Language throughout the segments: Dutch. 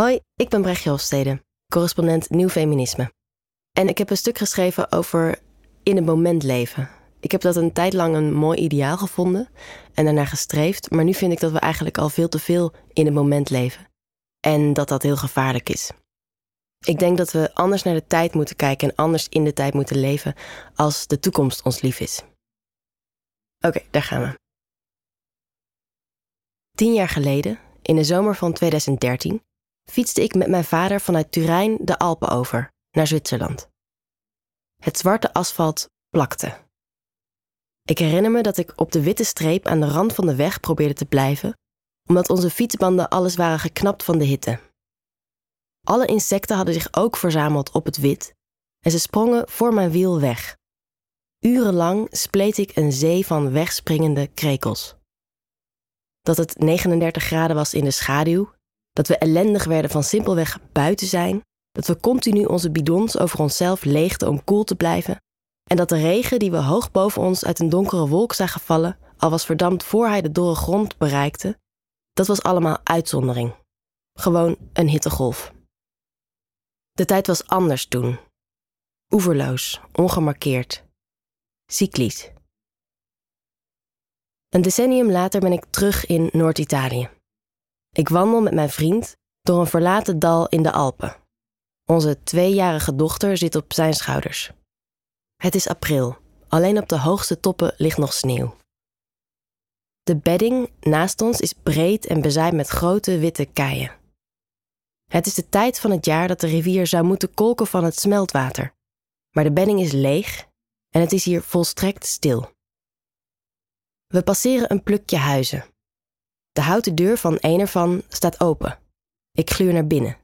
Hoi, ik ben Brechtje Hofstede, correspondent Nieuw Feminisme. En ik heb een stuk geschreven over in het moment leven. Ik heb dat een tijd lang een mooi ideaal gevonden en daarnaar gestreefd, maar nu vind ik dat we eigenlijk al veel te veel in het moment leven. En dat dat heel gevaarlijk is. Ik denk dat we anders naar de tijd moeten kijken en anders in de tijd moeten leven als de toekomst ons lief is. Oké, daar gaan we. Tien jaar geleden, in de zomer van 2013, fietste ik met mijn vader vanuit Turijn de Alpen over naar Zwitserland. Het zwarte asfalt plakte. Ik herinner me dat ik op de witte streep aan de rand van de weg probeerde te blijven, omdat onze fietsbanden alles waren geknapt van de hitte. Alle insecten hadden zich ook verzameld op het wit en ze sprongen voor mijn wiel weg. Urenlang spleet ik een zee van wegspringende krekels. Dat het 39 graden was in de schaduw, dat we ellendig werden van simpelweg buiten zijn, dat we continu onze bidons over onszelf leegden om koel te blijven, en dat de regen die we hoog boven ons uit een donkere wolk zagen vallen, al was verdampt voor hij de dorre grond bereikte, dat was allemaal uitzondering. Gewoon een hittegolf. De tijd was anders toen. Oeverloos, ongemarkeerd. Cyclisch. Een decennium later ben ik terug in Noord-Italië. Ik wandel met mijn vriend door een verlaten dal in de Alpen. Onze tweejarige dochter zit op zijn schouders. Het is april, alleen op de hoogste toppen ligt nog sneeuw. De bedding naast ons is breed en bezaaid met grote witte keien. Het is de tijd van het jaar dat de rivier zou moeten kolken van het smeltwater, maar de bedding is leeg en het is hier volstrekt stil. We passeren een plukje huizen. De houten deur van een ervan staat open. Ik gluur naar binnen.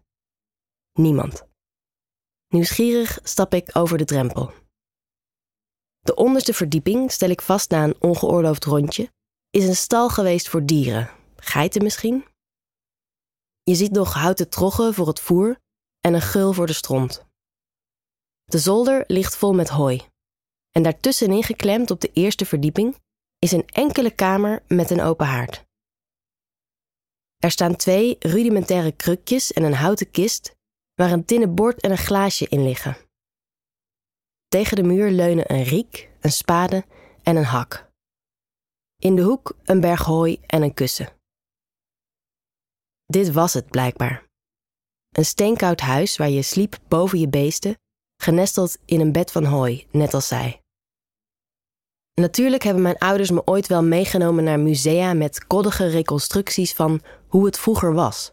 Niemand. Nieuwsgierig stap ik over de drempel. De onderste verdieping, stel ik vast na een ongeoorloofd rondje, is een stal geweest voor dieren. Geiten misschien? Je ziet nog houten troggen voor het voer en een geul voor de stront. De zolder ligt vol met hooi. En daartussenin geklemd op de eerste verdieping is een enkele kamer met een open haard. Er staan twee rudimentaire krukjes en een houten kist waar een tinnen bord en een glaasje in liggen. Tegen de muur leunen een riek, een spade en een hak. In de hoek een berg hooi en een kussen. Dit was het blijkbaar. Een steenkoud huis waar je sliep boven je beesten, genesteld in een bed van hooi, net als zij. Natuurlijk hebben mijn ouders me ooit wel meegenomen naar musea met koddige reconstructies van hoe het vroeger was.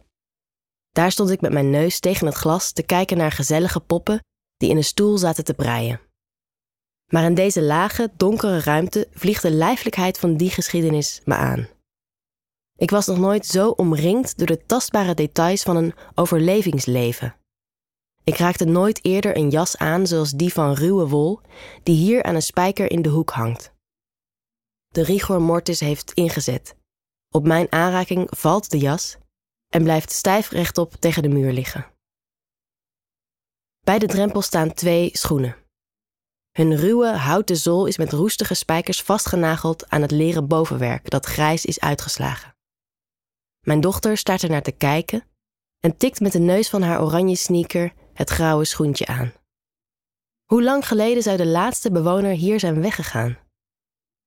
Daar stond ik met mijn neus tegen het glas te kijken naar gezellige poppen die in een stoel zaten te breien. Maar in deze lage, donkere ruimte vliegt de lijfelijkheid van die geschiedenis me aan. Ik was nog nooit zo omringd door de tastbare details van een overlevingsleven. Ik raakte nooit eerder een jas aan zoals die van ruwe wol, die hier aan een spijker in de hoek hangt. De rigor mortis heeft ingezet. Op mijn aanraking valt de jas en blijft stijf rechtop tegen de muur liggen. Bij de drempel staan twee schoenen. Hun ruwe houten zool is met roestige spijkers vastgenageld aan het leren bovenwerk dat grijs is uitgeslagen. Mijn dochter staat er naar te kijken en tikt met de neus van haar oranje sneaker het grauwe schoentje aan. Hoe lang geleden zou de laatste bewoner hier zijn weggegaan?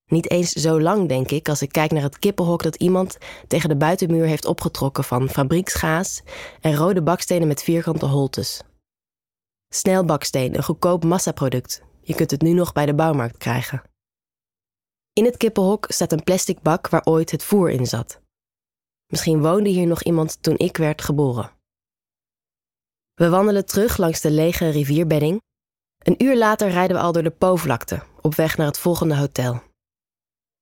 Niet eens zo lang, denk ik, als ik kijk naar het kippenhok dat iemand tegen de buitenmuur heeft opgetrokken van fabrieksgaas en rode bakstenen met vierkante holtes. Snelbaksteen, een goedkoop massaproduct. Je kunt het nu nog bij de bouwmarkt krijgen. In het kippenhok staat een plastic bak waar ooit het voer in zat. Misschien woonde hier nog iemand toen ik werd geboren. We wandelen terug langs de lege rivierbedding. Een uur later rijden we al door de Po-vlakte, op weg naar het volgende hotel.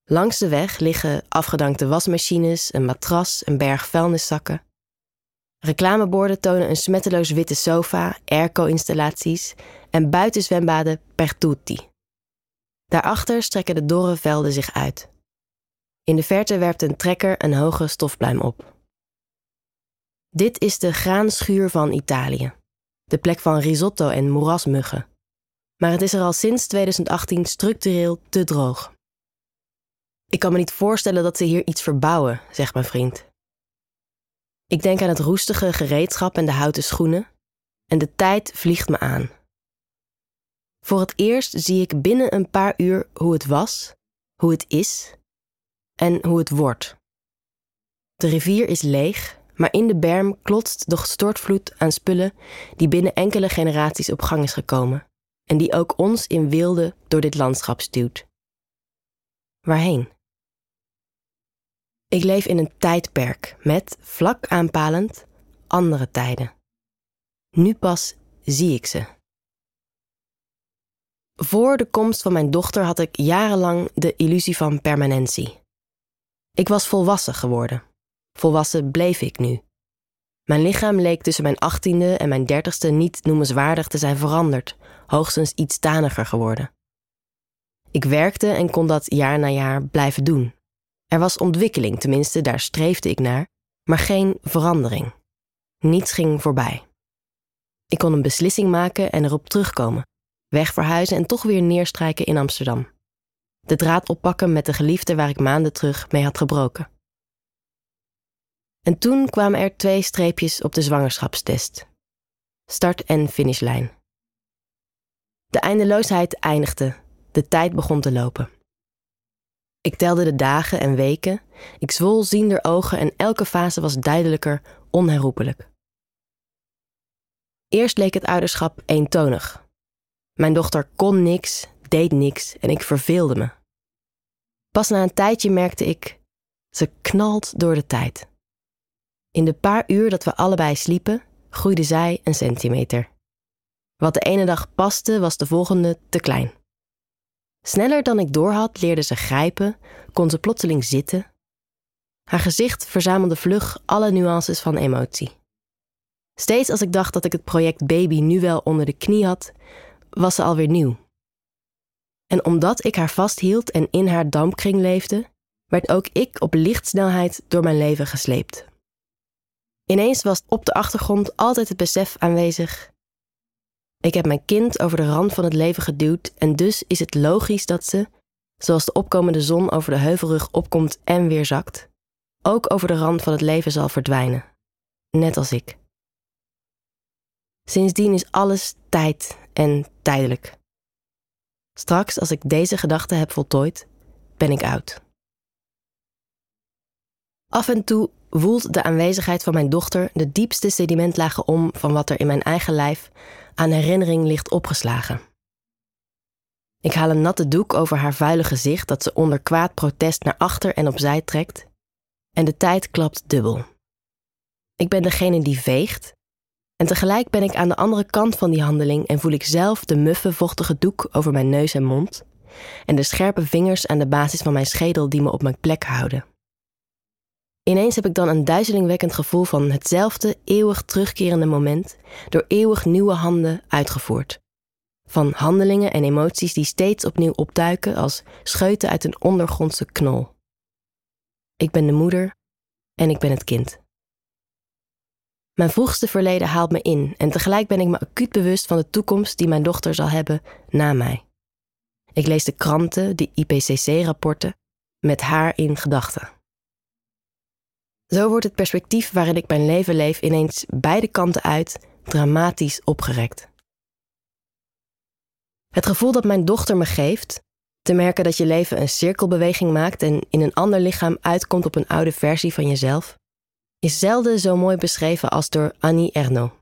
Langs de weg liggen afgedankte wasmachines, een matras, een berg vuilniszakken. Reclameborden tonen een smetteloos witte sofa, airco-installaties en buitenzwembaden per tutti. Daarachter strekken de dorre velden zich uit. In de verte werpt een trekker een hoge stofpluim op. Dit is de graanschuur van Italië, de plek van risotto en moerasmuggen. Maar het is er al sinds 2018 structureel te droog. Ik kan me niet voorstellen dat ze hier iets verbouwen, zegt mijn vriend. Ik denk aan het roestige gereedschap en de houten schoenen. En de tijd vliegt me aan. Voor het eerst zie ik binnen een paar uur hoe het was, hoe het is en hoe het wordt. De rivier is leeg, maar in de berm klotst de stortvloed aan spullen die binnen enkele generaties op gang is gekomen en die ook ons in wilde door dit landschap stuwt. Waarheen? Ik leef in een tijdperk met, vlak aanpalend, andere tijden. Nu pas zie ik ze. Voor de komst van mijn dochter had ik jarenlang de illusie van permanentie. Ik was volwassen geworden. Volwassen bleef ik nu. Mijn lichaam leek tussen mijn achttiende en mijn dertigste niet noemenswaardig te zijn veranderd, hoogstens iets taniger geworden. Ik werkte en kon dat jaar na jaar blijven doen. Er was ontwikkeling, tenminste, daar streefde ik naar, maar geen verandering. Niets ging voorbij. Ik kon een beslissing maken en erop terugkomen, wegverhuizen en toch weer neerstrijken in Amsterdam. De draad oppakken met de geliefde waar ik maanden terug mee had gebroken. En toen kwamen er twee streepjes op de zwangerschapstest. Start- en finishlijn. De eindeloosheid eindigde, de tijd begon te lopen. Ik telde de dagen en weken, ik zwol ziender ogen en elke fase was duidelijker, onherroepelijk. Eerst leek het ouderschap eentonig. Mijn dochter kon niks, deed niks en ik verveelde me. Pas na een tijdje merkte ik, ze knalt door de tijd. In de paar uur dat we allebei sliepen, groeide zij een centimeter. Wat de ene dag paste, was de volgende te klein. Sneller dan ik doorhad, leerde ze grijpen, kon ze plotseling zitten. Haar gezicht verzamelde vlug alle nuances van emotie. Steeds als ik dacht dat ik het project Baby nu wel onder de knie had, was ze alweer nieuw. En omdat ik haar vasthield en in haar dampkring leefde, werd ook ik op lichtsnelheid door mijn leven gesleept. Ineens was op de achtergrond altijd het besef aanwezig: ik heb mijn kind over de rand van het leven geduwd en dus is het logisch dat ze, zoals de opkomende zon over de heuvelrug opkomt en weer zakt, ook over de rand van het leven zal verdwijnen. Net als ik. Sindsdien is alles tijd en tijdelijk. Straks, als ik deze gedachte heb voltooid, ben ik oud. Af en toe woelt de aanwezigheid van mijn dochter de diepste sedimentlagen om van wat er in mijn eigen lijf aan herinnering ligt opgeslagen. Ik haal een natte doek over haar vuile gezicht dat ze onder kwaad protest naar achter en opzij trekt, en de tijd klapt dubbel. Ik ben degene die veegt, en tegelijk ben ik aan de andere kant van die handeling en voel ik zelf de muffe, vochtige doek over mijn neus en mond, en de scherpe vingers aan de basis van mijn schedel die me op mijn plek houden. Ineens heb ik dan een duizelingwekkend gevoel van hetzelfde eeuwig terugkerende moment door eeuwig nieuwe handen uitgevoerd. Van handelingen en emoties die steeds opnieuw opduiken als scheuten uit een ondergrondse knol. Ik ben de moeder en ik ben het kind. Mijn vroegste verleden haalt me in en tegelijk ben ik me acuut bewust van de toekomst die mijn dochter zal hebben na mij. Ik lees de kranten, de IPCC-rapporten, met haar in gedachten. Zo wordt het perspectief waarin ik mijn leven leef ineens beide kanten uit dramatisch opgerekt. Het gevoel dat mijn dochter me geeft, te merken dat je leven een cirkelbeweging maakt en in een ander lichaam uitkomt op een oude versie van jezelf, is zelden zo mooi beschreven als door Annie Ernaux.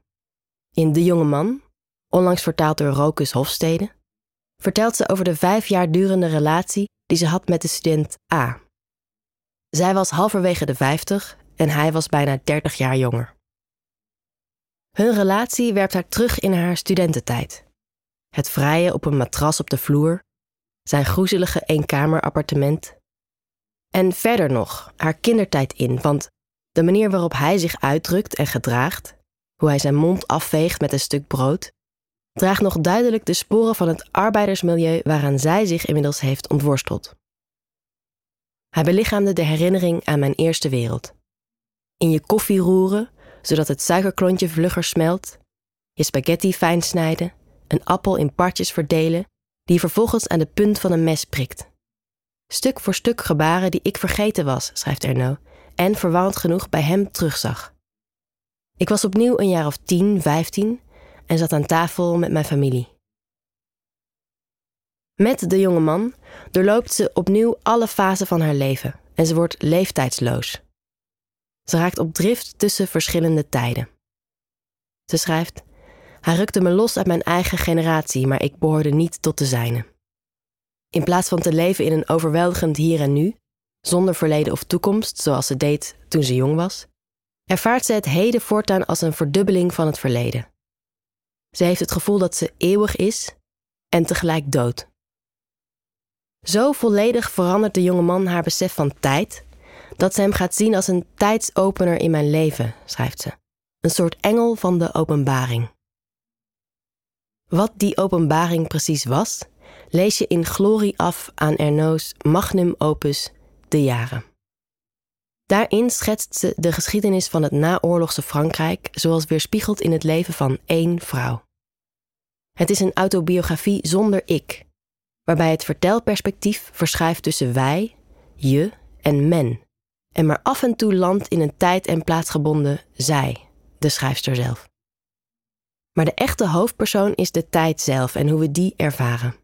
In De Jonge Man, onlangs vertaald door Rokus Hofstede, vertelt ze over de vijf jaar durende relatie die ze had met de student A. Zij was halverwege de vijftig en hij was bijna dertig jaar jonger. Hun relatie werpt haar terug in haar studententijd. Het vrije op een matras op de vloer, zijn groezelige eenkamerappartement. En verder nog haar kindertijd in, want de manier waarop hij zich uitdrukt en gedraagt, hoe hij zijn mond afveegt met een stuk brood, draagt nog duidelijk de sporen van het arbeidersmilieu waaraan zij zich inmiddels heeft ontworsteld. Hij belichaamde de herinnering aan mijn eerste wereld. In je koffie roeren, zodat het suikerklontje vlugger smelt, je spaghetti fijn snijden, een appel in partjes verdelen, die je vervolgens aan de punt van een mes prikt. Stuk voor stuk gebaren die ik vergeten was, schrijft Erno, en verwarrend genoeg bij hem terugzag. Ik was opnieuw een jaar of 10, 15 en zat aan tafel met mijn familie. Met de jonge man doorloopt ze opnieuw alle fasen van haar leven en ze wordt leeftijdsloos. Ze raakt op drift tussen verschillende tijden. Ze schrijft: Hij rukte me los uit mijn eigen generatie, maar ik behoorde niet tot de zijne. In plaats van te leven in een overweldigend hier en nu, zonder verleden of toekomst, zoals ze deed toen ze jong was, ervaart ze het heden voortaan als een verdubbeling van het verleden. Ze heeft het gevoel dat ze eeuwig is en tegelijk dood. Zo volledig verandert de jonge man haar besef van tijd, dat ze hem gaat zien als een tijdsopener in mijn leven, schrijft ze. Een soort engel van de openbaring. Wat die openbaring precies was, lees je in glorie af aan Ernaud's magnum opus De Jaren. Daarin schetst ze de geschiedenis van het naoorlogse Frankrijk zoals weerspiegeld in het leven van één vrouw. Het is een autobiografie zonder ik, waarbij het vertelperspectief verschuift tussen wij, je en men, en maar af en toe landt in een tijd- en plaatsgebonden zij, de schrijfster zelf. Maar de echte hoofdpersoon is de tijd zelf en hoe we die ervaren.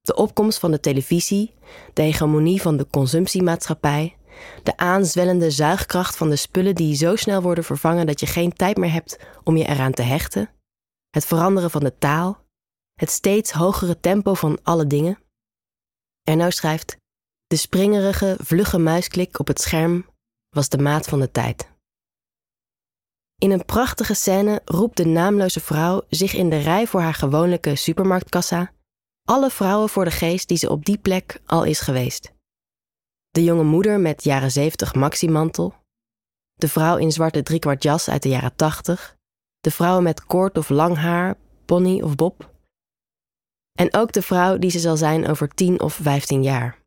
De opkomst van de televisie, de hegemonie van de consumptiemaatschappij, de aanzwellende zuigkracht van de spullen die zo snel worden vervangen dat je geen tijd meer hebt om je eraan te hechten, het veranderen van de taal, het steeds hogere tempo van alle dingen. Erno schrijft: De springerige, vlugge muisklik op het scherm was de maat van de tijd. In een prachtige scène roept de naamloze vrouw zich in de rij voor haar gewone supermarktkassa alle vrouwen voor de geest die ze op die plek al is geweest. De jonge moeder met jaren 70 maximantel, de vrouw in zwarte driekwart jas uit de jaren 80, de vrouwen met kort of lang haar, pony of bob, en ook de vrouw die ze zal zijn over 10 of 15 jaar.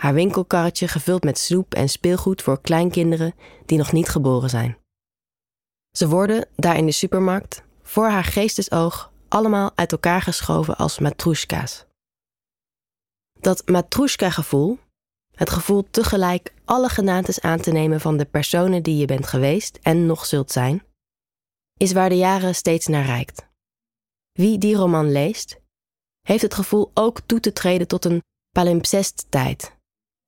Haar winkelkarretje gevuld met snoep en speelgoed voor kleinkinderen die nog niet geboren zijn. Ze worden, daar in de supermarkt, voor haar geestesoog allemaal uit elkaar geschoven als matroeska's. Dat matroeska-gevoel, het gevoel tegelijk alle genates aan te nemen van de personen die je bent geweest en nog zult zijn, is waar de jaren steeds naar reikt. Wie die roman leest, heeft het gevoel ook toe te treden tot een palimpsest-tijd,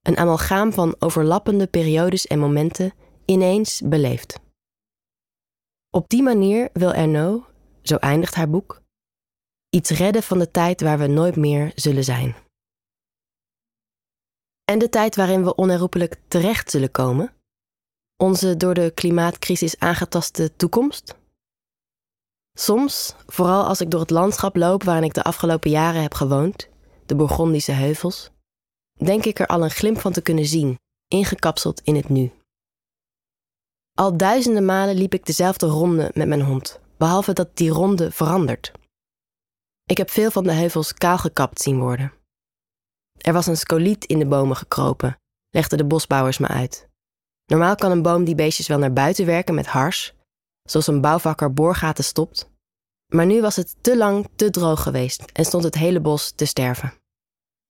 een amalgaam van overlappende periodes en momenten ineens beleefd. Op die manier wil Ernaud, zo eindigt haar boek, iets redden van de tijd waar we nooit meer zullen zijn. En de tijd waarin we onherroepelijk terecht zullen komen? Onze door de klimaatcrisis aangetaste toekomst? Soms, vooral als ik door het landschap loop waarin ik de afgelopen jaren heb gewoond, de Bourgondische heuvels, denk ik er al een glimp van te kunnen zien, ingekapseld in het nu. Al duizenden malen liep ik dezelfde ronde met mijn hond, behalve dat die ronde verandert. Ik heb veel van de heuvels kaal gekapt zien worden. Er was een scoliet in de bomen gekropen, legden de bosbouwers me uit. Normaal kan een boom die beestjes wel naar buiten werken met hars, zoals een bouwvakker boorgaten stopt. Maar nu was het te lang te droog geweest en stond het hele bos te sterven.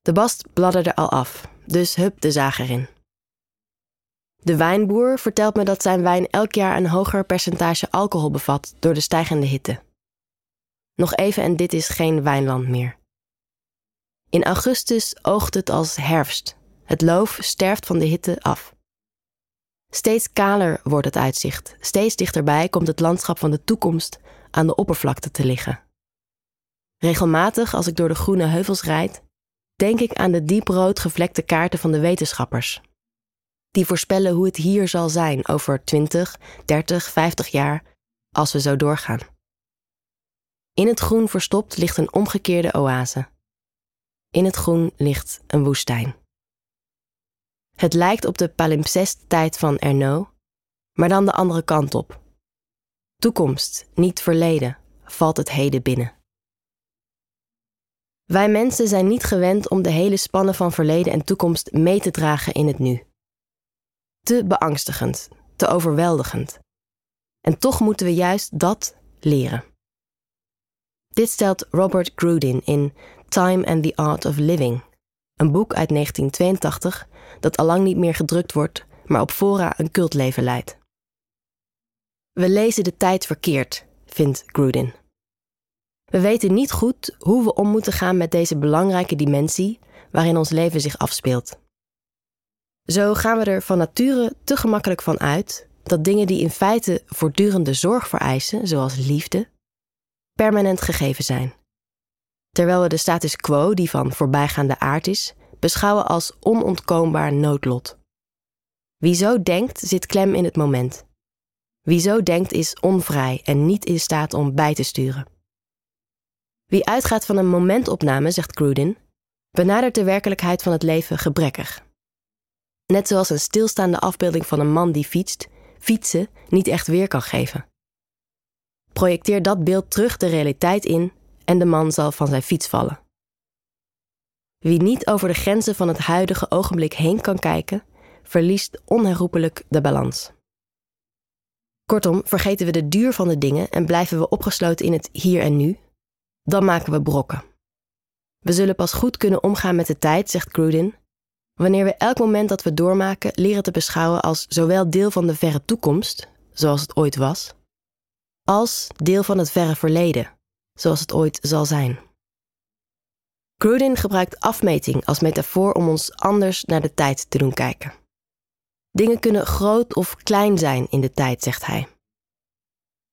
De bast bladderde al af, dus hup de zaag erin. De wijnboer vertelt me dat zijn wijn elk jaar een hoger percentage alcohol bevat door de stijgende hitte. Nog even en dit is geen wijnland meer. In augustus oogt het als herfst. Het loof sterft van de hitte af. Steeds kaler wordt het uitzicht. Steeds dichterbij komt het landschap van de toekomst aan de oppervlakte te liggen. Regelmatig, als ik door de groene heuvels rijd, denk ik aan de dieprood gevlekte kaarten van de wetenschappers. Die voorspellen hoe het hier zal zijn over 20, 30, 50 jaar, als we zo doorgaan. In het groen verstopt ligt een omgekeerde oase. In het groen ligt een woestijn. Het lijkt op de palimpsest-tijd van Ernaud, maar dan de andere kant op. Toekomst, niet verleden, valt het heden binnen. Wij mensen zijn niet gewend om de hele spannen van verleden en toekomst mee te dragen in het nu. Te beangstigend, te overweldigend. En toch moeten we juist dat leren. Dit stelt Robert Grudin in Time and the Art of Living, een boek uit 1982 dat allang niet meer gedrukt wordt, maar op fora een cultleven leidt. We lezen de tijd verkeerd, vindt Grudin. We weten niet goed hoe we om moeten gaan met deze belangrijke dimensie waarin ons leven zich afspeelt. Zo gaan we er van nature te gemakkelijk van uit dat dingen die in feite voortdurende zorg vereisen, zoals liefde, permanent gegeven zijn. Terwijl we de status quo, die van voorbijgaande aard is, beschouwen als onontkoombaar noodlot. Wie zo denkt, zit klem in het moment. Wie zo denkt, is onvrij en niet in staat om bij te sturen. Wie uitgaat van een momentopname, zegt Grudin, benadert de werkelijkheid van het leven gebrekkig. Net zoals een stilstaande afbeelding van een man die fietst, fietsen niet echt weer kan geven. Projecteer dat beeld terug de realiteit in en de man zal van zijn fiets vallen. Wie niet over de grenzen van het huidige ogenblik heen kan kijken, verliest onherroepelijk de balans. Kortom, vergeten we de duur van de dingen en blijven we opgesloten in het hier en nu, dan maken we brokken. We zullen pas goed kunnen omgaan met de tijd, zegt Grudin, wanneer we elk moment dat we doormaken leren te beschouwen als zowel deel van de verre toekomst, zoals het ooit was, als deel van het verre verleden, zoals het ooit zal zijn. Grudin gebruikt afmeting als metafoor om ons anders naar de tijd te doen kijken. Dingen kunnen groot of klein zijn in de tijd, zegt hij.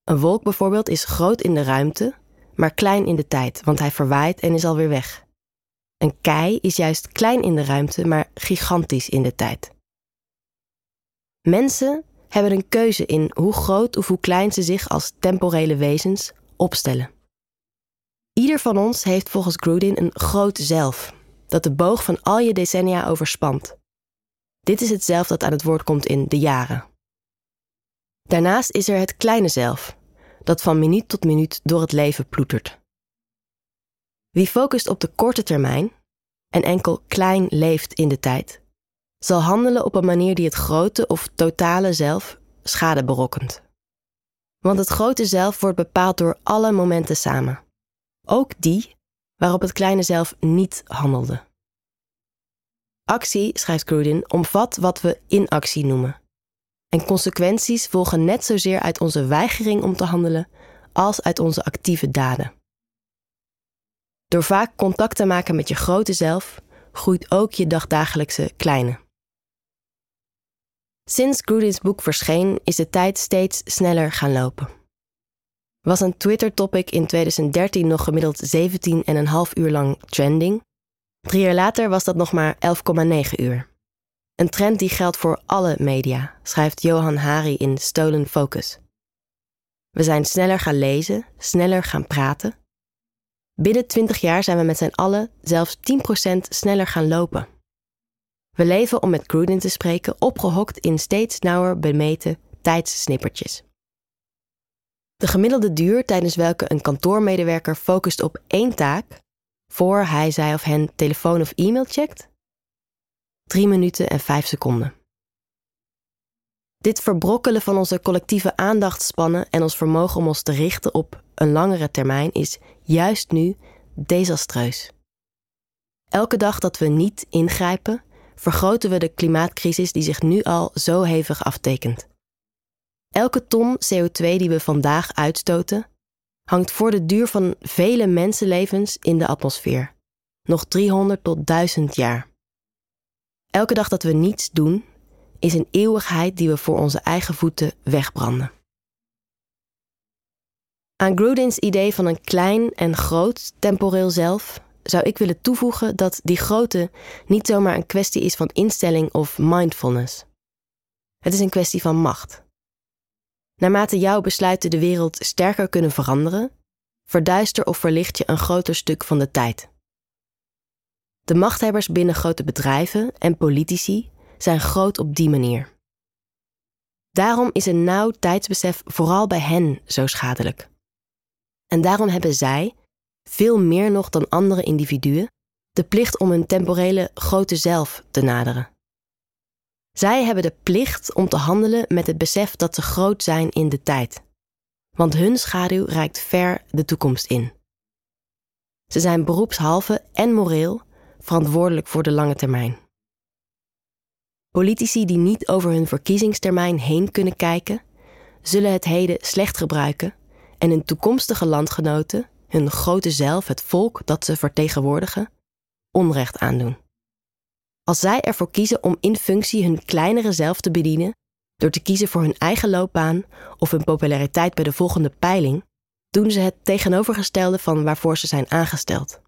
Een wolk bijvoorbeeld is groot in de ruimte, maar klein in de tijd, want hij verwaait en is alweer weg. Een kei is juist klein in de ruimte, maar gigantisch in de tijd. Mensen hebben een keuze in hoe groot of hoe klein ze zich als temporele wezens opstellen. Ieder van ons heeft volgens Grudin een groot zelf, dat de boog van al je decennia overspant. Dit is het zelf dat aan het woord komt in de jaren. Daarnaast is er het kleine zelf, dat van minuut tot minuut door het leven ploetert. Wie focust op de korte termijn en enkel klein leeft in de tijd, zal handelen op een manier die het grote of totale zelf schade berokkent. Want het grote zelf wordt bepaald door alle momenten samen, ook die waarop het kleine zelf niet handelde. Actie, schrijft Grudin, omvat wat we inactie noemen. En consequenties volgen net zozeer uit onze weigering om te handelen als uit onze actieve daden. Door vaak contact te maken met je grote zelf, groeit ook je dagdagelijkse kleine. Sinds Grudin's boek verscheen, is de tijd steeds sneller gaan lopen. Was een Twitter-topic in 2013 nog gemiddeld 17,5 uur lang trending, Drie jaar later was dat nog maar 11,9 uur. Een trend die geldt voor alle media, schrijft Johan Hari in Stolen Focus. We zijn sneller gaan lezen, sneller gaan praten. Binnen 20 jaar zijn we met z'n allen zelfs 10% sneller gaan lopen. We leven, om met Grudin te spreken, opgehokt in steeds nauwer bemeten tijdssnippertjes. De gemiddelde duur tijdens welke een kantoormedewerker focust op één taak voor hij, zij of hen telefoon of e-mail checkt? 3 minuten en 5 seconden. Dit verbrokkelen van onze collectieve aandachtspannen en ons vermogen om ons te richten op een langere termijn is juist nu desastreus. Elke dag dat we niet ingrijpen, vergroten we de klimaatcrisis die zich nu al zo hevig aftekent. Elke ton CO2 die we vandaag uitstoten, hangt voor de duur van vele mensenlevens in de atmosfeer. Nog 300 tot 1000 jaar. Elke dag dat we niets doen, is een eeuwigheid die we voor onze eigen voeten wegbranden. Aan Grudin's idee van een klein en groot temporeel zelf zou ik willen toevoegen dat die grote niet zomaar een kwestie is van instelling of mindfulness. Het is een kwestie van macht. Naarmate jouw besluiten de wereld sterker kunnen veranderen, verduister of verlicht je een groter stuk van de tijd. De machthebbers binnen grote bedrijven en politici zijn groot op die manier. Daarom is een nauw tijdsbesef vooral bij hen zo schadelijk. En daarom hebben zij, veel meer nog dan andere individuen, de plicht om hun temporele grote zelf te naderen. Zij hebben de plicht om te handelen met het besef dat ze groot zijn in de tijd. Want hun schaduw reikt ver de toekomst in. Ze zijn beroepshalve en moreel verantwoordelijk voor de lange termijn. Politici die niet over hun verkiezingstermijn heen kunnen kijken, zullen het heden slecht gebruiken en hun toekomstige landgenoten, hun grote zelf, het volk dat ze vertegenwoordigen, onrecht aandoen. Als zij ervoor kiezen om in functie hun kleinere zelf te bedienen, door te kiezen voor hun eigen loopbaan of hun populariteit bij de volgende peiling, doen ze het tegenovergestelde van waarvoor ze zijn aangesteld.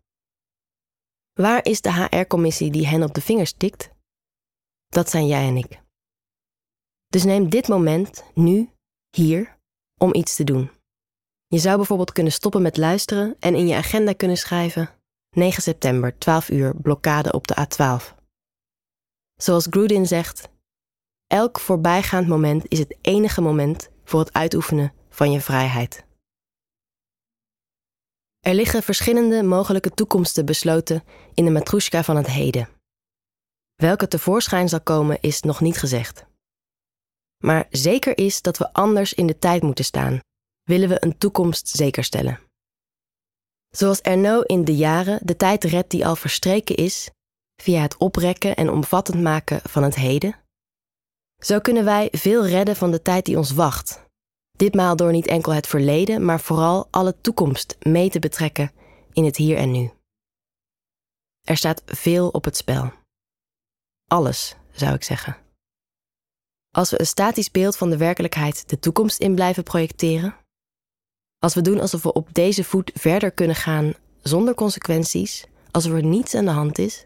Waar is de HR-commissie die hen op de vingers tikt? Dat zijn jij en ik. Dus neem dit moment, nu, hier, om iets te doen. Je zou bijvoorbeeld kunnen stoppen met luisteren en in je agenda kunnen schrijven 9 september, 12 uur, blokkade op de A12. Zoals Grudin zegt, elk voorbijgaand moment is het enige moment voor het uitoefenen van je vrijheid. Er liggen verschillende mogelijke toekomsten besloten in de matroeska van het heden. Welke tevoorschijn zal komen is nog niet gezegd. Maar zeker is dat we anders in de tijd moeten staan, willen we een toekomst zekerstellen. Zoals Erno in de jaren de tijd redt die al verstreken is, via het oprekken en omvattend maken van het heden, zo kunnen wij veel redden van de tijd die ons wacht. Ditmaal door niet enkel het verleden, maar vooral alle toekomst mee te betrekken in het hier en nu. Er staat veel op het spel. Alles, zou ik zeggen. Als we een statisch beeld van de werkelijkheid de toekomst in blijven projecteren, als we doen alsof we op deze voet verder kunnen gaan zonder consequenties, alsof er niets aan de hand is,